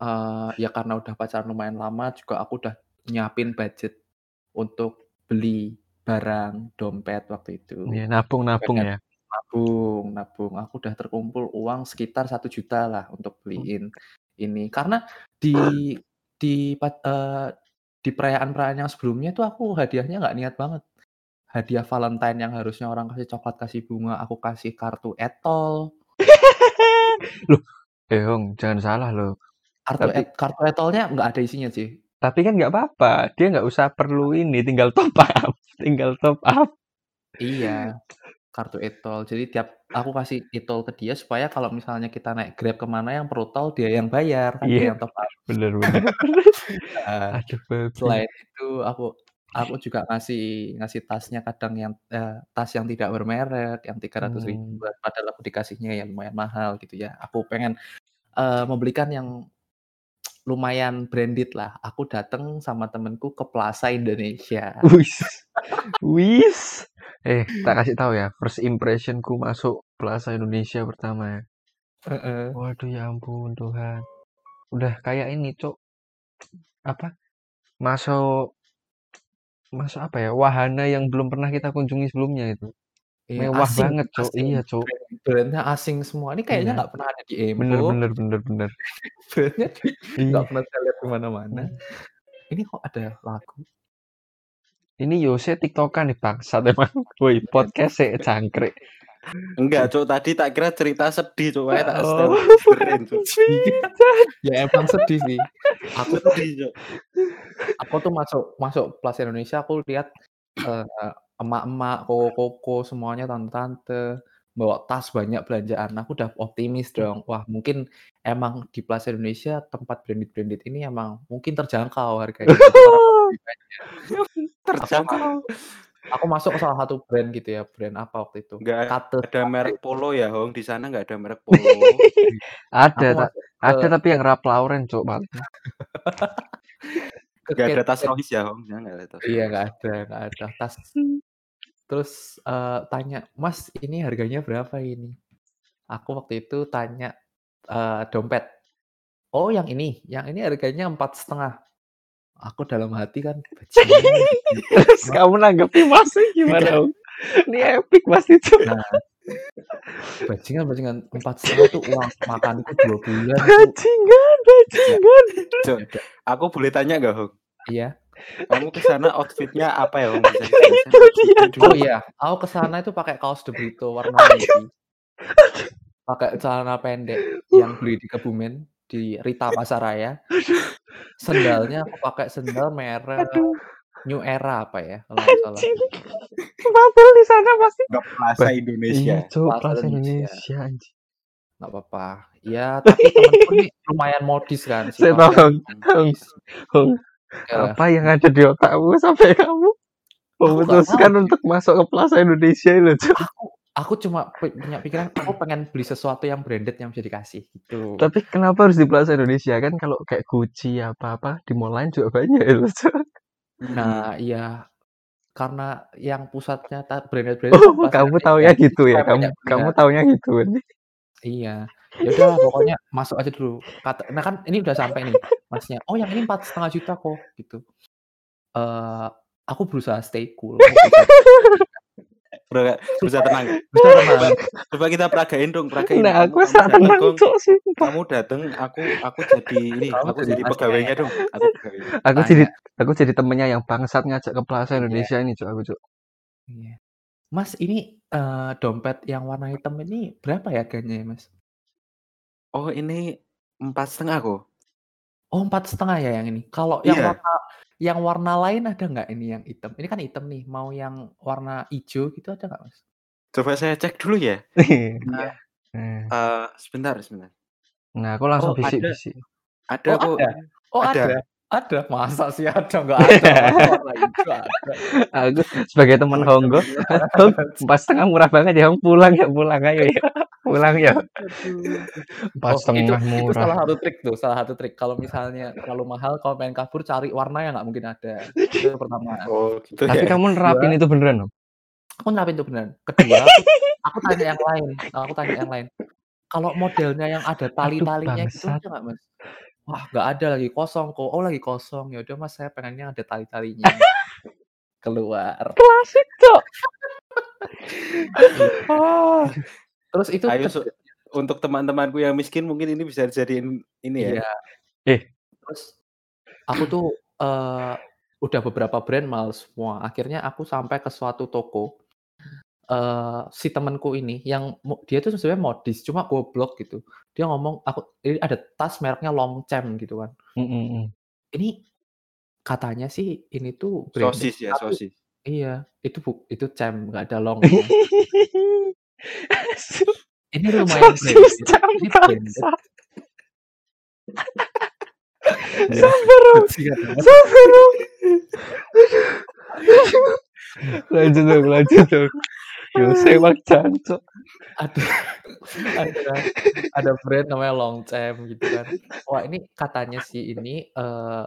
eee, ya karena udah pacaran lumayan lama juga aku udah nyiapin budget untuk beli barang, dompet waktu itu. Iya, nabung-nabung Pengen ya. nabung nabung, aku udah terkumpul uang sekitar 1.000.000 lah untuk beliin ini. Karena di di eee, di perayaan-perayaan yang sebelumnya tuh aku hadiahnya nggak niat banget. Hadiah Valentine yang harusnya orang kasih coklat, kasih bunga, aku kasih kartu etol. Loh, eh, Hong, jangan salah loh. Kartu Tapi et kartu etolnya nggak ada isinya sih. tapi kan nggak apa-apa, dia nggak usah perlu ini, tinggal top up, tinggal top up. Iya, kartu etol. Jadi tiap aku kasih etol ke dia supaya kalau misalnya kita naik Grab ke mana yang perlu tol dia yang bayar, kan dia Iya, yang top up. bener bener. Heeh. Aduh, babi. Selain itu aku aku juga ngasih ngasih tasnya kadang yang, eee, tas yang tidak bermerek, yang 300.000 Hmm. ribuan, padahal aku dikasihnya yang lumayan mahal gitu ya. Aku pengen, eee, membelikan yang lumayan branded lah. Aku dateng sama temenku ke Plaza Indonesia. Wis. Wis. Eh, tak kasih tahu ya, first impression-ku masuk Plaza Indonesia pertama ya. Heeh. Waduh, ya ampun Tuhan. Udah kayak ini, Cok. Apa? Masuk masuk apa ya? Wahana yang belum pernah kita kunjungi sebelumnya itu. Iya, Mewah asing banget, Cok. asing. Iya, Cok. Brand brand-nya asing semua. Ini kayaknya Iya. nggak pernah ada di Bener Empo. bener bener bener. Brand-nya Iya. nggak pernah saya lihat di mana-mana. Hmm. Ini kok ada lagu? Ini Yose TikTokan nih bangsat emang. Woi, Iya. podcast sih jangkrik. Enggak, Cuk. Tadi tak kira cerita sedih, Cuk. Makanya tak Oh. Cuk. Ya emang sedih sih. Aku tuh Sedih, Cuk. aku tuh masuk masuk Plaza Indonesia aku lihat, eee, emak-emak, koko-koko, semuanya tante-tante, bawa tas banyak belanjaan. Aku udah optimis dong, wah mungkin emang di Plaza Indonesia tempat branded-branded ini emang mungkin terjangkau harganya. Terjangkau. Aku masuk ke salah satu brand gitu ya, brand apa waktu itu, Enggak Kate ada merek polo ya, Hong? Di sana nggak ada merek polo. Ada, ada ke tapi yang Ralph Lauren, ke Nggak ada tas. Royce ya, Hong? Ya nggak ada tas Iya, nggak ada nggak ada. Tas Terus, eee, tanya, "Mas, ini harganya berapa ini?" Aku waktu itu tanya, eee, dompet, "Oh yang ini? Yang ini harganya 4,5." Aku dalam hati kan, Terus kamu nanggepi Masnya gimana? Ini epic pasti itu. Nah, bajingan bajingan, 4,5 itu uang makanku 2 bulan itu. Bajingan bajingan. Ya aku boleh tanya nggak, Hong? Iya. Kamu ke sana outfit-nya apa ya, Hong? Itu dia Oh iya, aku ke sana itu pakai kaos De Brito warna navy. Pakai celana pendek yang beli di Kebumen, di Rita Pasaraya. Sendalnya aku pakai sendal merek Aduh. New Era apa ya, kalau nggak salah. Anjing. Babel di sana pasti. Nggak Plaza Indonesia. iya, Cuk, Plaza Indonesia. Anjing. Nggak apa-apa. Ya, tapi temenku nih lumayan modis kan, Saya sifatnya tahu, Hong, Oke lah. apa yang ada di otakmu sampai kamu memutuskan sih. untuk masuk ke Plaza Indonesia itu? Aku aku cuma punya pikiran, aku pengen beli sesuatu yang branded yang bisa dikasih, gitu. Tapi kenapa harus di Plaza Indonesia? Kan kalau kayak Gucci apa-apa di mall lain juga banyak. Mhm. Nah, iya. Karena yang pusatnya branded-branded Oh, kamu taunya jadi gitu ya? Kamu kamu taunya gitu kan? Iya. Ya udahlah pokoknya masuk aja dulu. Kata nah kan ini udah sampai nih, Masnya, "Oh yang ini 4,5 juta kok," gitu. Eee, aku berusaha stay cool, berusaha Bro, bisa tenang. bisa tenang. coba kita peragain dong, peragain. Nah, aku sangat tenang. Cuk, sumpah. Kamu dateng, aku aku jadi ini, aku jadi pegawainya ya. dong. Aku pegawainya. Aku jadi aku jadi temennya yang bangsat ngajak ke Plaza Iya. Indonesia ini, Cuk, aku, Cuk. Iya. Mas, ini, eee, dompet yang warna hitam ini berapa ya harganya ya, Mas? Oh, ini 4,5 kok. Oh, 4,5 ya yang ini? Kalau yang Iya. warna yang warna lain ada nggak ini yang hitam? Ini kan hitam nih, mau yang warna ijo gitu ada nggak, Mas? Coba saya cek dulu ya. Nah, eee, sebentar sebentar. nah, aku langsung Oh, ada. bisik-bisik. Ada Oh, kok. ada? Oh, Ada. ada? Ada? Masa sih ada? Nggak ada, ada. Aku sebagai teman Honggo, "Ah, Hong, 4,5 murah banget ya, Hong. Pulang ya, pulang ayo ya. Pulang ya. Empat Oh, itu setengah itu murah. salah satu trik tuh, salah satu trik. Kalau misalnya terlalu mahal, kalau pengen kabur cari warna yang nggak mungkin ada. Itu pertama. Oh, gitu Tapi ya. kamu nerapin itu beneran, Hong? aku nerapin itu beneran. Kedua, aku aku tanya yang lain aku tanya yang lain. Kalau modelnya yang ada tali-talinya gitu bangsat. ada nggak, Mas? Wah, nggak ada lagi, kosong kok. Oh, lagi kosong. Ya udah, Mas, saya pengennya ada tali-talinya. Keluar. Klasik, Cuk. Ah. Terus itu Ayo ked untuk teman-temanku yang miskin mungkin ini bisa dijadiin ini ya. Iya. Eh. Terus aku tuh, eee, udah beberapa brand mahal semua. Akhirnya aku sampai ke suatu toko, eee, si temenku ini yang dia tuh sebenarnya modis, cuma goblok gitu. Dia ngomong, aku ini ada tas mereknya Longchamp gitu kan. Mhm mhm. Ini katanya sih ini tuh branded, Sosis ya, tapi sosis. iya, itu bu itu champ, nggak ada longnya. Ini lumayan Sosis branded, champ, ini branded. bangsat. Iya, Sabar, Hong. bajingan banget. Sabar, Hong. Lanjut, Hong, lanjut, Hong. Yo, sewak jancuk. Ada ada ada brand namanya Longchamp gitu kan. Wah, ini katanya sih ini, eee,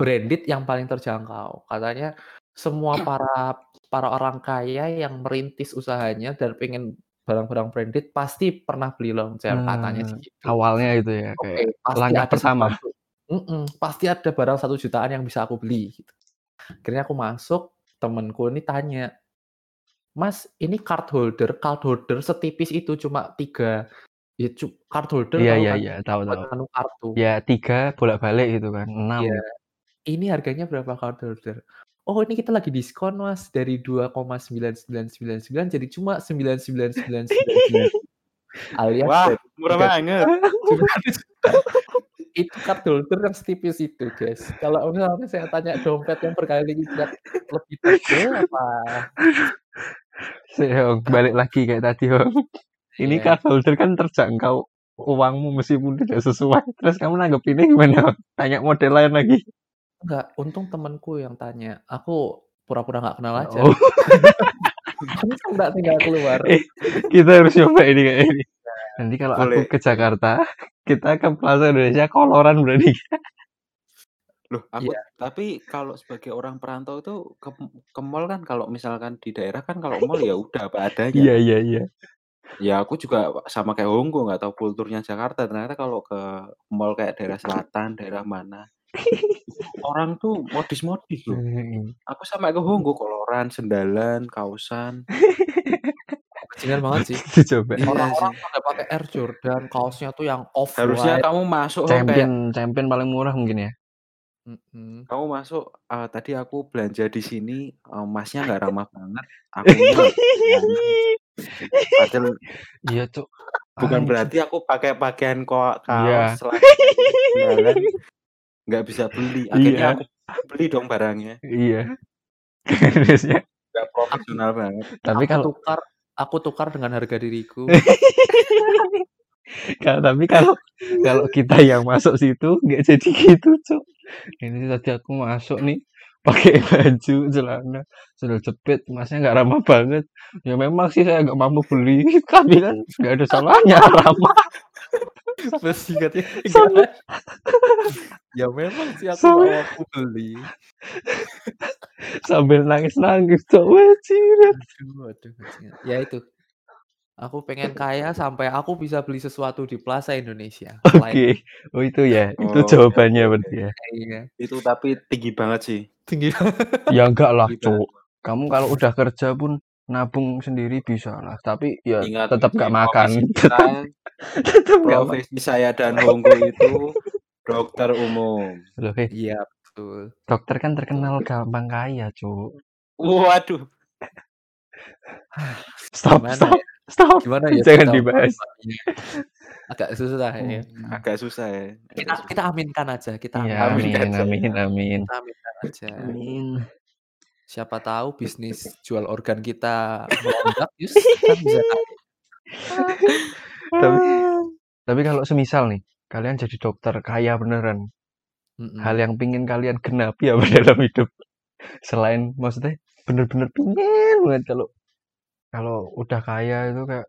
branded yang paling terjangkau. Katanya semua para para orang kaya yang merintis usahanya dan pengen barang-barang branded pasti pernah beli Longchamp, katanya sih Eee, gitu. awalnya itu ya, kayak pasti langkah ada pertama. sesuatu mhm, pasti ada barang 1 jutaan yang bisa aku beli gitu. Akhirnya aku masuk, temenku ini tanya, "Mas, ini card holder card holder setipis itu cuma 3 ya card holder Iya iya kan? iya, tahu tahu. nganu kartu. Ya 3 bolak-balik gitu kan, 6. Iya. Ini harganya berapa card holder? Oh, ini kita lagi diskon, Mas, dari 2,9999 jadi cuma 999999 alias Wah, dari murah 3 banget. Itu holder yang setipis itu, guys. Kalau misalnya saya tanya dompet yang berkali lipat lebih tebel apa? Sik, Hong, balik lagi kayak tadi, Hong. Ini card holder kan terjangkau uangmu meskipun tidak sesuai. Terus kamu nanggepinnya gimana, Hong? Tanya model lain lagi? Enggak, untung temenku yang tanya. Aku pura-pura nggak kenal aja. Oh. Untung nggak tinggal keluar. Eh, kita harus coba ini kayak ini. Nanti kalau aku Boleh. ke Jakarta, kita ke Plaza Indonesia koloran berarti. Loh, aku Iya. tapi kalau sebagai orang perantau itu ke ke mall kan kalau misalkan di daerah kan kalau mall ya udah apa adanya Iya kan. iya iya. Ya aku juga sama kayak Honggo nggak tahu kulturnya Jakarta, ternyata kalau ke mall kayak daerah selatan, daerah mana, orang tuh modis-modis loh. Aku sampai ke Honggo koloran, sendalan, kausan. Bajingan banget sih. Coba. Iya Orang-orang sih. pada pakai Air Jordan, kaosnya tuh yang Harusnya off-white. kamu masuk tuh kayak Champion champion paling murah mungkin ya? Kamu masuk, eee, tadi aku belanja di sini, eee, Masnya nggak ramah banget, yang padahal Iya, Cuk. bukan Anjing. berarti aku pakai pakaian ko Iya. kaos, sendalan nggak bisa beli, akhirnya Iya. aku beli dong barangnya. Iya. Harusnya Nggak profesional banget. tapi aku kalau tukar aku tukar dengan harga diriku. Kalau tapi kalau kalau kita yang masuk situ nggak jadi gitu, Cuk. Ini tadi aku masuk nih pakai baju, celana, sandal jepit, Masnya nggak ramah banget. Ya memang sih saya nggak mampu beli, tapi kan nggak ada salahnya ramah. Sambil enggak. Ya memang sih aku sambil mampu beli. sambil. Aduh aduh bajingan. Ya itu. Aku pengen kaya sampai aku bisa beli sesuatu di Plaza Indonesia. Oke. Oh itu ya, itu Oh, oke jawabannya berarti ya. iya. Itu tapi tinggi banget sih. Tinggi Ya enggak lah. Cuk. Kamu kalau udah kerja pun nabung sendiri bisa lah, tapi ya Ingat tetap di makan. profesi Tetap makan. profesi saya dan Honggo itu dokter umum. Loh, eh, Iya betul. dokter kan terkenal gampang kaya, Cuk. Waduh. Stop, Gimana stop, ya? Stop. Gimana ya Jangan kita dibahas. agak susah ya. Hmm. Agak susah ya, Kita kita aminkan aja, kita Iya, aminkan Amin aja. amin, aja amin, ya. amin. Kita aminkan aja. Amin. Siapa tahu bisnis jual organ kita melonjak, Yus, kan bisa. Tapi tapi kalau semisal nih, kalian jadi dokter kaya beneran, hal Mhm. yang pingin kalian genapi apa dalam hidup? Selain maksudnya bener-bener pingin banget kalau kalau udah kaya itu kayak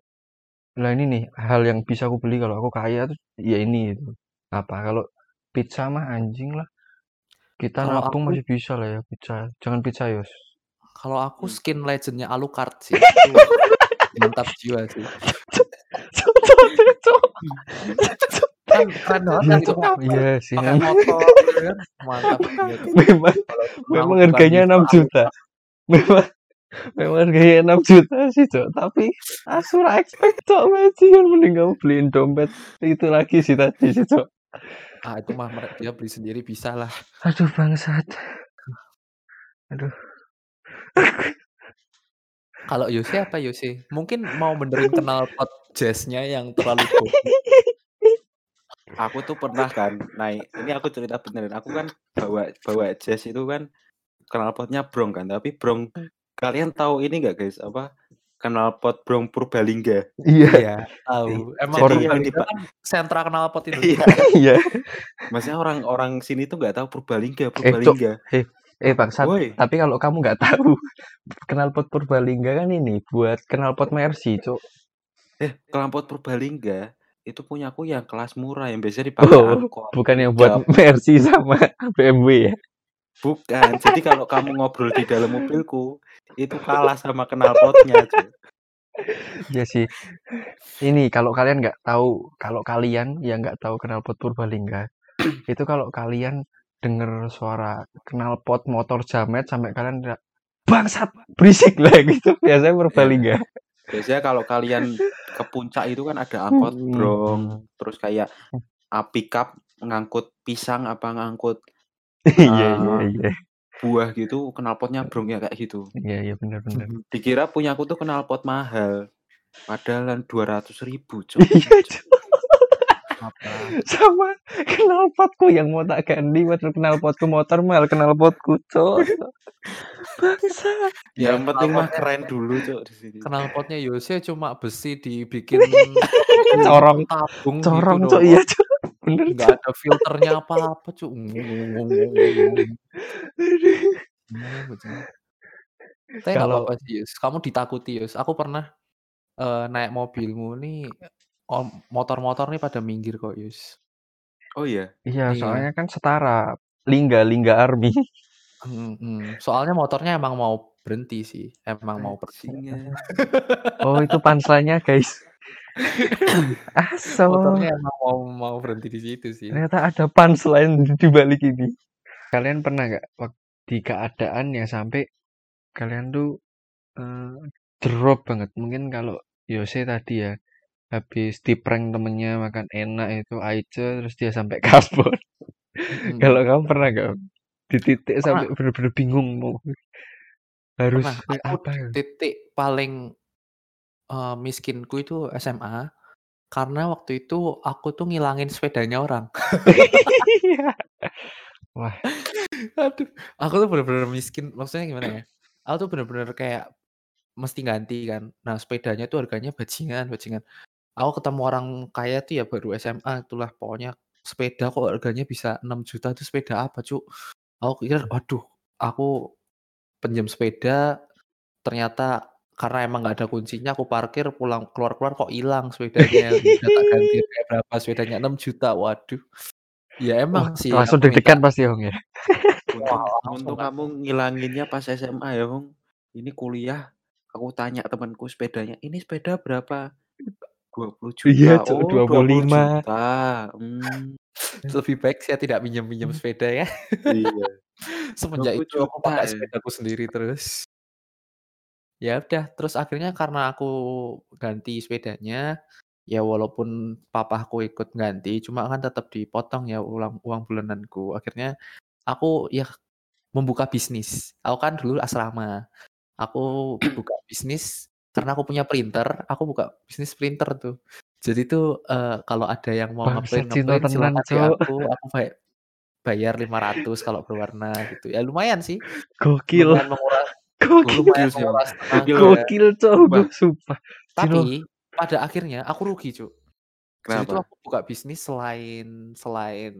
lah ini nih hal yang bisa aku beli kalau aku kaya tuh ya ini gitu. Apa kalau pizza mah anjing lah. Kita Kalau nabung aku masih bisa lah ya pizza. Jangan pizza, Yos. kalau aku Hmm. skin legend-nya Alucard sih. Itu mantap jiwa sih. Cuk. Kan keren banget Iya, kan itu Iya sih. motor kan. Mantap. Memang memang harganya user 6 juta. Memang memang harganya 6 juta sih, Cuk. Tapi aku ora expect, Cuk. Bajingan mending kamu beliin dompet itu lagi sih tadi sih, Cuk. Ah, itu mah dia beli sendiri bisa lah. Aduh bangsat. Aduh. Kalau Yose apa Yose? Mungkin mau benerin knalpot jazz-nya yang terlalu. Aku tuh pernah kan naik ini aku cerita beneran, aku kan bawa bawa jas itu kan knalpotnya Brong kan, tapi Brong kalian tahu ini nggak guys, apa, knalpot Brong Purbalingga? Iya. Iya, tahu. Emang Jadi yang dipa kan sentra knalpot Iya. Indonesia. Iya. Maksudnya orang-orang sini tuh nggak tahu Purbalingga Eh. Purbalingga. Eh, eh bangsat. Tapi kalau kamu nggak tahu, knalpot Purbalingga kan ini buat knalpot Mercy, Cuk. Eh, knalpot Purbalingga itu punyaku yang kelas murah yang biasanya dipakai Oh, angkot, bukan yang buat pickup. Mercy sama BMW ya? Bukan. Jadi kalau kamu ngobrol di dalam mobilku, itu kalah sama knalpotnya. Iya sih. Ini kalau kalian nggak tahu, kalau kalian yang nggak tahu knalpot Purbalingga, itu kalau kalian denger suara knalpot motor jamet sampai kalian bangsat berisik lah gitu. Biasanya. Purbalingga. Biasanya kalau kalian ke puncak itu kan ada angkot Hmm. Brong, terus kayak ah, pickup ngangkut pisang apa ngangkut Iya iya eh, iya. Buah gitu, knalpotnya Brong ya kayak gitu. Iya iya benar benar. Dikira punyaku tuh knalpot mahal. Padahal 200.000, Cuk. Iya, Cuk. Apa? Sama knalpotku yang mau tak ganti buat knalpotku motor mal knalpotku, Cuk. Bangsat. Ya Yang penting mah keren dulu, Cuk, di sini. knalpotnya Yose cuma besi dibikin Corong tabung gitu corong, Cuk. doang. Iya, Cuk. Bener, Nggak ada filternya apa-apa, Cuk. Aduh. Gimana bajingan. Tapi Kalau apa-apa sih, Yus. Kamu ditakuti, Yus. Aku pernah eh, naik mobilmu nih, motor-motor nih pada minggir kok, Yus. Oh iya. iya, Iya. soalnya kan setara Lingga, Lingga Army. Soalnya motornya emang mau berhenti sih, emang mau pergi. Bajingan. Oh, itu punchline-nya, guys. Aso. Motornya emang mau mau berhenti di situ sih. Ternyata ada punchline di balik ini. Kalian pernah nggak di keadaan yang sampai kalian tuh eh, drop banget? Mungkin kalau Yose tadi ya habis di prank temennya makan enak itu Aice terus dia sampai kabur. Mhm. Kalau kamu pernah nggak di titik Pernah. sampai bener-bener bingung mau harus Pernah, apa titik paling eh, miskinku itu SMA karena waktu itu aku tuh ngilangin sepedanya orang. Iya. Wah, Aduh, aku tuh bener-bener miskin. Maksudnya gimana ya? Aku tuh bener-bener kayak mesti ganti kan. Nah, sepedanya tuh harganya bajingan, bajingan. Aku ketemu orang kaya tuh ya baru SMA itulah pokoknya sepeda kok harganya bisa 6 juta tuh sepeda apa, Cuk? Aku pikir, waduh, aku pinjam sepeda ternyata karena emang nggak ada kuncinya aku parkir pulang keluar-keluar kok hilang sepedanya. Udah tak ganti berapa sepedanya 6 juta. Waduh. Ya wah, emang sih langsung deg-degan pasti Hong ya. Langsung untung kan. kamu ngilanginnya pas SMA ya, Bung. Ini kuliah, aku tanya temanku sepedanya, ini sepeda berapa? 20 juta. Iya, Oh, 20 25. juta. Hmm, Lebih baik saya tidak minjem-minjem sepeda ya. iya. Semenjak 20 itu aku pakai ya. sepedaku sendiri terus. Ya udah, terus akhirnya karena aku ganti sepedanya, ya walaupun papaku ikut ganti, cuma kan tetap dipotong ya uang uang bulananku. Akhirnya aku ya membuka bisnis. Aku kan dulu asrama. Aku buka bisnis karena aku punya printer, aku buka bisnis printer tuh. Jadi tuh eh, kalau ada yang mau ngeprint ngeprint silakan di aku, aku bay- bayar 500 kalau berwarna gitu. Ya lumayan sih. Gokil. Lumayan menguras Gokil. Gokil Gokil. Sumpah. Gue sumpah. Tapi pada akhirnya aku rugi, Cuk. Jadi tuh Kenapa? aku buka bisnis selain selain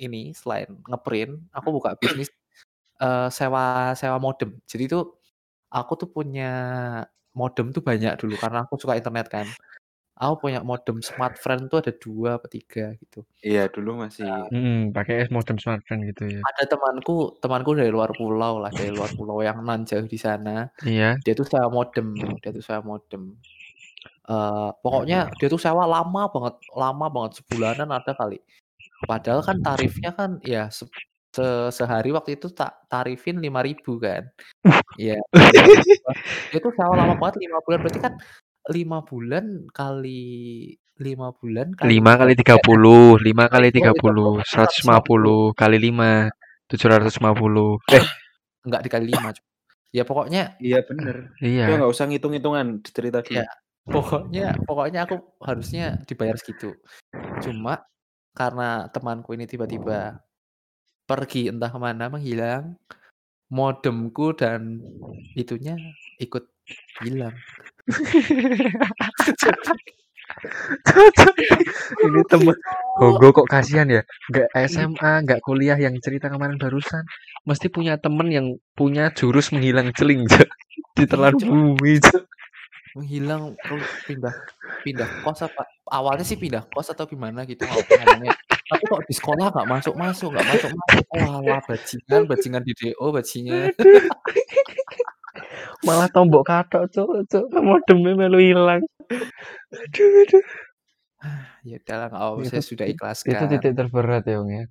ini, selain ngeprint, aku buka bisnis eh, sewa sewa modem. Jadi tuh aku tuh punya modem tuh banyak dulu karena aku suka internet kan. Aku punya modem smartfren tuh ada dua atau tiga gitu. Iya, dulu masih Hmm, pakai modem smartphone gitu ya. Ada temanku, temanku dari luar pulau lah, dari luar pulau yang nan jauh di sana. Iya. Dia tuh sewa modem, dia tuh sewa modem. Eh, pokoknya dia tuh sewa lama banget, lama banget sebulanan ada kali. Padahal kan tarifnya kan ya se se- sehari waktu itu tak tarifin 5.000 kan. Ya, 5.000. Dia tuh sewa lama banget 5 bulan berarti kan 5 bulan kali 5 bulan kali 5 kali 30 30, 5 kali itu itu 30, 150 150 kali 5, 750. Eh, enggak dikali 5, Cuk. Ya pokoknya Iya bener. Iya. nggak usah ngitung-hitungan, cerita dulu. ya pokoknya pokoknya aku harusnya dibayar segitu. Cuma karena temanku ini tiba-tiba pergi entah ke mana menghilang, modemku dan itunya ikut hilang. Ini temen Gogo kok kasihan ya. Nggak SMA, nggak kuliah yang cerita kemarin barusan. Mesti punya temen yang punya jurus menghilang celing, Iya, Cok. bumi. Menghilang pindah pindah kos apa awalnya sih pindah kos atau gimana gitu ngomongnya. Tapi kok di sekolah nggak masuk-masuk, nggak masuk-masuk. Walah bajingan, bajingan di DO, bajingan. Malah tombok katok, Cok. Cok, modemnya melu hilang. Aduh, aduh. Ya udahlah nggak apa-apa, Itu saya sudah itu ikhlaskan. titik terberat ya, Ong ya.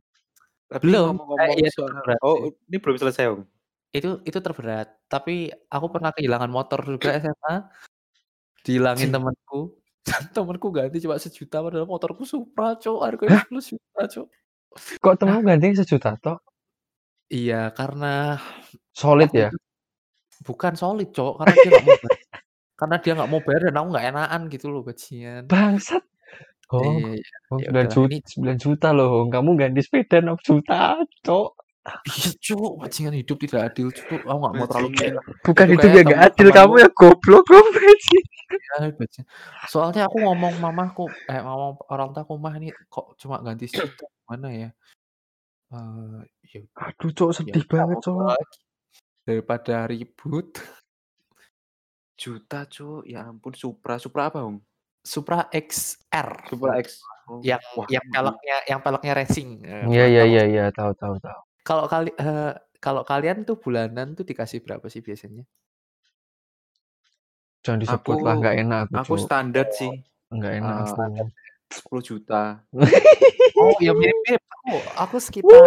Tapi Belum, eh, ngomong-ngomong iya itu soal oh, ini belum selesai, Om. Itu itu terberat. Tapi aku pernah kehilangan motor juga SMA, dihilangin temanku. Temanku ganti cuma sejuta padahal motorku Supra, Cuk. Harganya 10 juta, Cuk. Kok temen ganti sejuta tok? Iya, karena Solid ya? Bukan solid, Cuk, karena dia nggak mau bayar. Karena dia nggak mau bayar dan aku nggak enakan gitu loh, bajingan. Bangsat. Oh, Iya, iya. oh Ya 9 udahlah, juta, ini 9 juta loh. Kamu ganti sepeda 6 juta, Cok. iya, Cuk, bajingan hidup tidak adil, Cuk. Aku nggak mau terlalu Bajingan. Bukan itu ya nggak adil. Kamu ya goblok, goblok. ya, bajingan. Soalnya aku ngomong mamaku, eh ngomong orang tua aku, "Mah, ini kok cuma ganti sejuta, gimana ya?" Eh, ya Aduh, Cok, ya sedih udah banget, Cok. lagi. Daripada ribut. Juta, Cuk. Ya ampun, Supra. Supra apa, Om? Supra XR. Supra X. Oh, Yang wah, yang peleknya yang peleknya racing. Eh, Iya, iya, tahu? iya, iya, tahu, tahu, tahu. Kalau kali eee, kalau kalian tuh bulanan tuh dikasih berapa sih biasanya? Jangan disebut lah, Aku nggak enak aku, aku standar sih, Nggak enak eee, aku. 10.000.000. Oh, ya mirip-mirip aku. Aku sekitar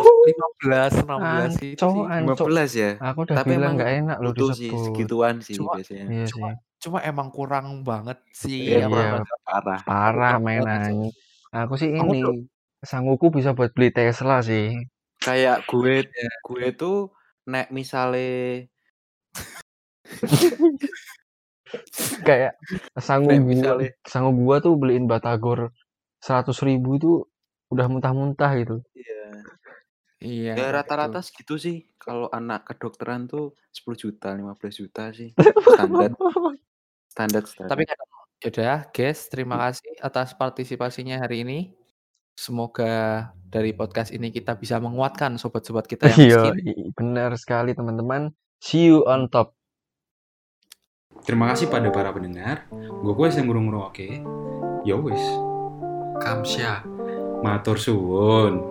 15, 16 itu Anco, sih. anco. 15 ya? Aku udah Tapi bilang emang nggak enak loh butuh sih, disebut. segituan sih Cuma biasanya. Iya cuma sih. cuma emang kurang banget sih Iya, apa Iya, parah parah. parah kurang main banget sih. anjing. Aku sih Aku ini, tuh sanggupku bisa buat beli Tesla sih. Kayak gue Iya. gue tuh nek misale Kayak sanggup nek gua misale sanggup gua tuh beliin batagor 100.000 itu udah muntah-muntah gitu. Iya. Iya, Ya rata-rata segitu sih, kalau anak kedokteran tuh 10.000.000, 15.000.000 sih, standar. Standar standar. Tapi ya udah, guys, terima kasih atas partisipasinya hari ini. Semoga dari podcast ini kita bisa menguatkan sobat-sobat kita yang Iya, miskin. benar sekali teman-teman. See you on top. Terima kasih pada para pendengar. Gue kuis yang ngurung-ngurung oke. Ya wis. Kamsya. Matur suwun.